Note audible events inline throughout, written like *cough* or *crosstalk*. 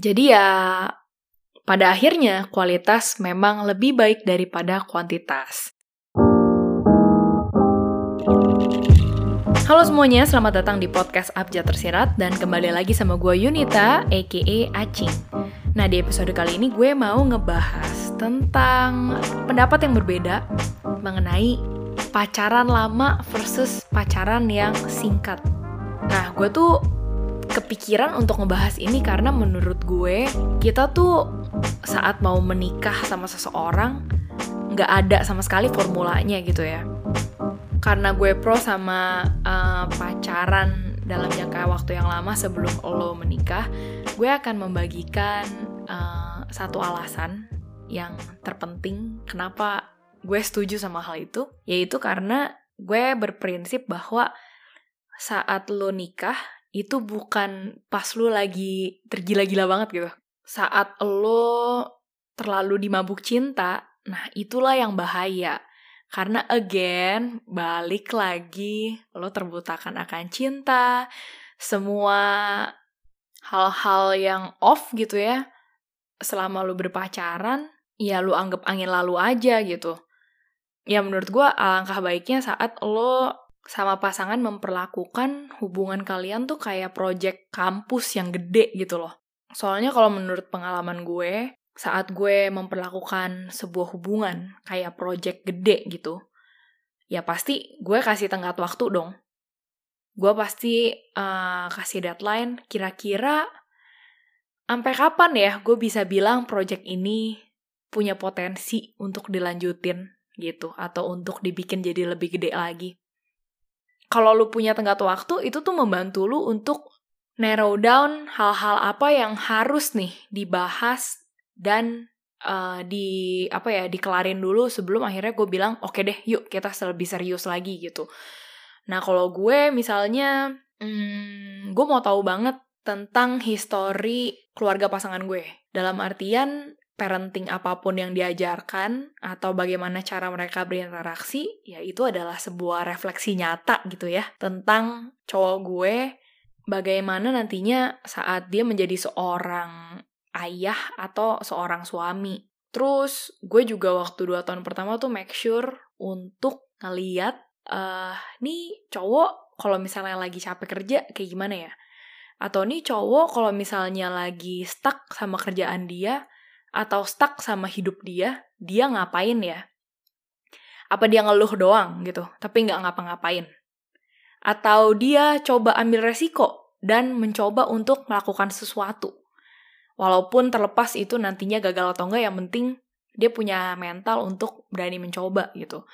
Jadi ya pada akhirnya kualitas memang lebih baik daripada kuantitas. Halo semuanya, selamat datang di podcast Abjad Tersirat dan kembali lagi sama gue Yunita, aka Acing. Nah di episode kali ini gue mau ngebahas tentang pendapat yang berbeda mengenai pacaran lama versus pacaran yang singkat. Nah gue tuh kepikiran untuk ngebahas ini karena menurut gue kita tuh saat mau menikah sama seseorang nggak ada sama sekali formulanya gitu ya. Karena gue pro sama uh, pacaran dalam jangka waktu yang lama sebelum lo menikah, gue akan membagikan uh, satu alasan yang terpenting kenapa gue setuju sama hal itu, yaitu karena gue berprinsip bahwa saat lo nikah itu bukan pas lo lagi tergila-gila banget gitu. Saat lo terlalu dimabuk cinta, nah itulah yang bahaya karena again, balik lagi, lo terbutakan akan cinta, semua hal-hal yang off gitu ya, selama lo berpacaran, ya lo anggap angin lalu aja gitu. Ya menurut gue alangkah baiknya saat lo sama pasangan memperlakukan hubungan kalian tuh kayak project kampus yang gede gitu loh. Soalnya kalau menurut pengalaman gue, saat gue memperlakukan sebuah hubungan kayak project gede gitu, ya pasti gue kasih tenggat waktu dong. Gue pasti uh, kasih deadline kira-kira sampai kapan ya gue bisa bilang project ini punya potensi untuk dilanjutin gitu atau untuk dibikin jadi lebih gede lagi. Kalau lu punya tenggat waktu itu tuh membantu lu untuk narrow down hal-hal apa yang harus nih dibahas dan uh, di apa ya dikelarin dulu sebelum akhirnya gue bilang oke okay deh yuk kita lebih serius lagi gitu. Nah kalau gue misalnya hmm, gue mau tahu banget tentang histori keluarga pasangan gue. Dalam artian parenting apa pun yang diajarkan atau bagaimana cara mereka berinteraksi ya itu adalah sebuah refleksi nyata gitu ya tentang cowok gue bagaimana nantinya saat dia menjadi seorang ayah atau seorang suami. Terus gue juga waktu dua tahun pertama tuh make sure untuk ngeliat uh, nih cowok kalau misalnya lagi capek kerja kayak gimana ya? Atau nih cowok kalau misalnya lagi stuck sama kerjaan dia atau stuck sama hidup dia, dia ngapain ya? Apa dia ngeluh doang gitu, tapi nggak ngapa-ngapain? Atau dia coba ambil resiko dan mencoba untuk melakukan sesuatu Walaupun terlepas itu nantinya gagal atau enggak, yang penting dia punya mental untuk berani mencoba gitu.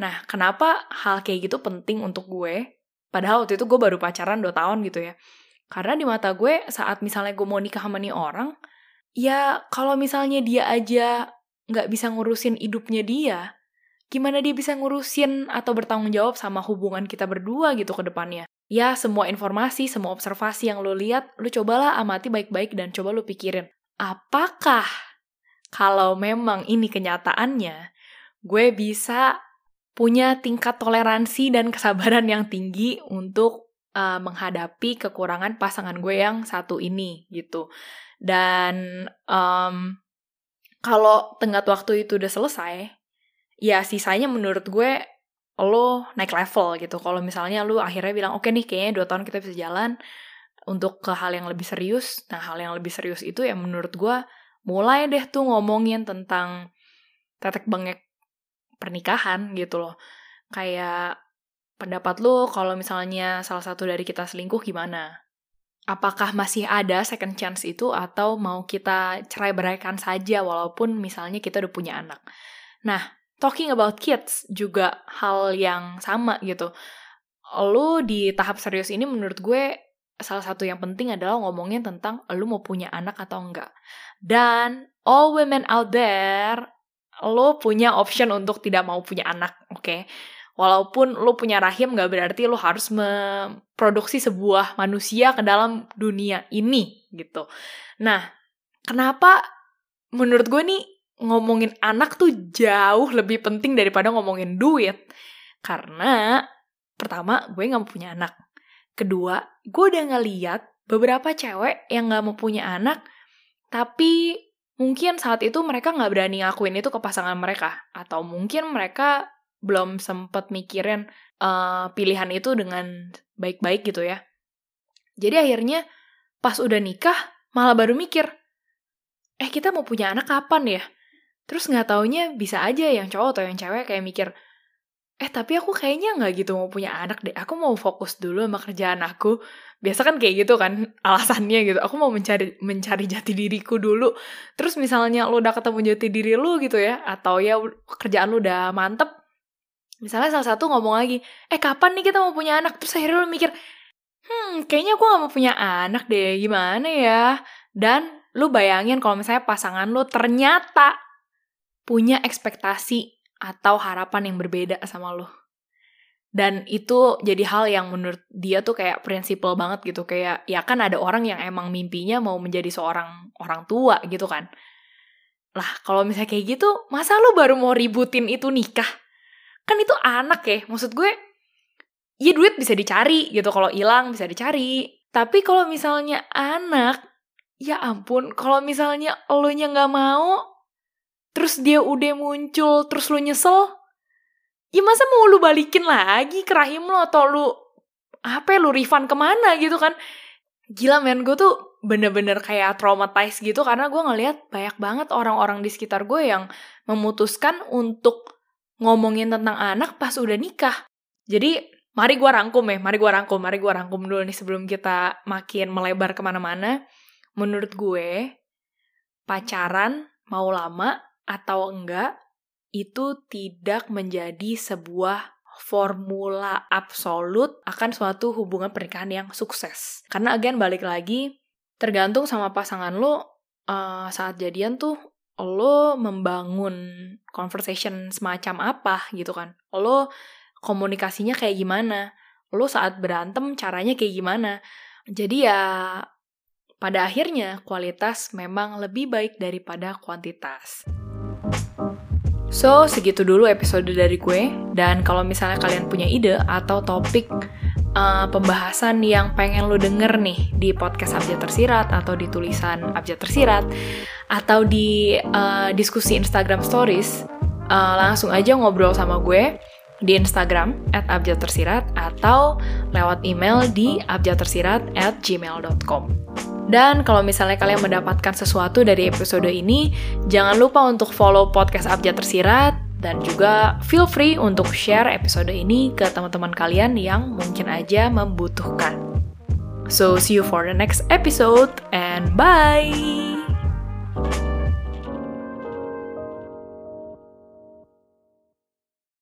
Nah, kenapa hal kayak gitu penting untuk gue? Padahal waktu itu gue baru pacaran 2 tahun gitu ya. Karena di mata gue saat misalnya gue mau nikah sama nih orang, ya kalau misalnya dia aja nggak bisa ngurusin hidupnya dia, gimana dia bisa ngurusin atau bertanggung jawab sama hubungan kita berdua gitu ke depannya ya semua informasi, semua observasi yang lo lihat, lo cobalah amati baik-baik dan coba lo pikirin, apakah kalau memang ini kenyataannya, gue bisa punya tingkat toleransi dan kesabaran yang tinggi untuk uh, menghadapi kekurangan pasangan gue yang satu ini gitu. Dan um, kalau tenggat waktu itu udah selesai, ya sisanya menurut gue lo naik level gitu. Kalau misalnya lo akhirnya bilang, oke okay nih kayaknya dua tahun kita bisa jalan untuk ke hal yang lebih serius. Nah, hal yang lebih serius itu yang menurut gue mulai deh tuh ngomongin tentang tetek bengek pernikahan gitu loh. Kayak pendapat lo kalau misalnya salah satu dari kita selingkuh gimana? Apakah masih ada second chance itu atau mau kita cerai beraikan saja walaupun misalnya kita udah punya anak? Nah, talking about kids juga hal yang sama gitu. Lu di tahap serius ini menurut gue salah satu yang penting adalah ngomongin tentang lu mau punya anak atau enggak. Dan all women out there, lu punya option untuk tidak mau punya anak, oke? Okay? Walaupun lu punya rahim gak berarti lu harus memproduksi sebuah manusia ke dalam dunia ini gitu. Nah, kenapa menurut gue nih ngomongin anak tuh jauh lebih penting daripada ngomongin duit. Karena pertama, gue gak punya anak. Kedua, gue udah ngeliat beberapa cewek yang gak mau punya anak tapi mungkin saat itu mereka nggak berani ngakuin itu ke pasangan mereka atau mungkin mereka belum sempet mikirin uh, pilihan itu dengan baik-baik gitu ya. Jadi akhirnya pas udah nikah malah baru mikir eh kita mau punya anak kapan ya? Terus nggak taunya bisa aja yang cowok atau yang cewek kayak mikir eh tapi aku kayaknya nggak gitu mau punya anak deh. Aku mau fokus dulu sama kerjaan aku. Biasa kan kayak gitu kan *laughs* alasannya gitu. Aku mau mencari mencari jati diriku dulu. Terus misalnya lu udah ketemu jati diri lu gitu ya atau ya kerjaan lu udah mantep misalnya salah satu ngomong lagi eh kapan nih kita mau punya anak terus akhirnya lu mikir hmm kayaknya aku gak mau punya anak deh gimana ya dan lu bayangin kalau misalnya pasangan lu ternyata punya ekspektasi atau harapan yang berbeda sama lo. Dan itu jadi hal yang menurut dia tuh kayak prinsipal banget gitu. Kayak ya kan ada orang yang emang mimpinya mau menjadi seorang orang tua gitu kan. Lah kalau misalnya kayak gitu, masa lo baru mau ributin itu nikah? Kan itu anak ya. Maksud gue, ya duit bisa dicari gitu. Kalau hilang bisa dicari. Tapi kalau misalnya anak, ya ampun, kalau misalnya lo nya nggak mau, terus dia udah muncul terus lu nyesel ya masa mau lu balikin lagi ke rahim lo atau lu apa ya, lu refund ke mana gitu kan gila men gue tuh bener-bener kayak traumatized gitu karena gue ngeliat banyak banget orang-orang di sekitar gue yang memutuskan untuk ngomongin tentang anak pas udah nikah jadi mari gue rangkum ya mari gue rangkum mari gue rangkum dulu nih sebelum kita makin melebar ke mana-mana menurut gue pacaran mau lama atau enggak itu tidak menjadi sebuah formula absolut akan suatu hubungan pernikahan yang sukses. Karena again balik lagi tergantung sama pasangan lo uh, saat jadian tuh lo membangun conversation semacam apa gitu kan. Lo komunikasinya kayak gimana. Lo saat berantem caranya kayak gimana. Jadi ya pada akhirnya kualitas memang lebih baik daripada kuantitas. So, segitu dulu episode dari gue. Dan kalau misalnya kalian punya ide atau topik uh, pembahasan yang pengen lo denger nih di podcast Abjad Tersirat atau di tulisan Abjad Tersirat atau di uh, diskusi Instagram Stories, uh, langsung aja ngobrol sama gue di Instagram at abjadtersirat atau lewat email di abjadtersirat at gmail.com. Dan kalau misalnya kalian mendapatkan sesuatu dari episode ini, jangan lupa untuk follow podcast Abjad Tersirat dan juga feel free untuk share episode ini ke teman-teman kalian yang mungkin aja membutuhkan. So, see you for the next episode and bye!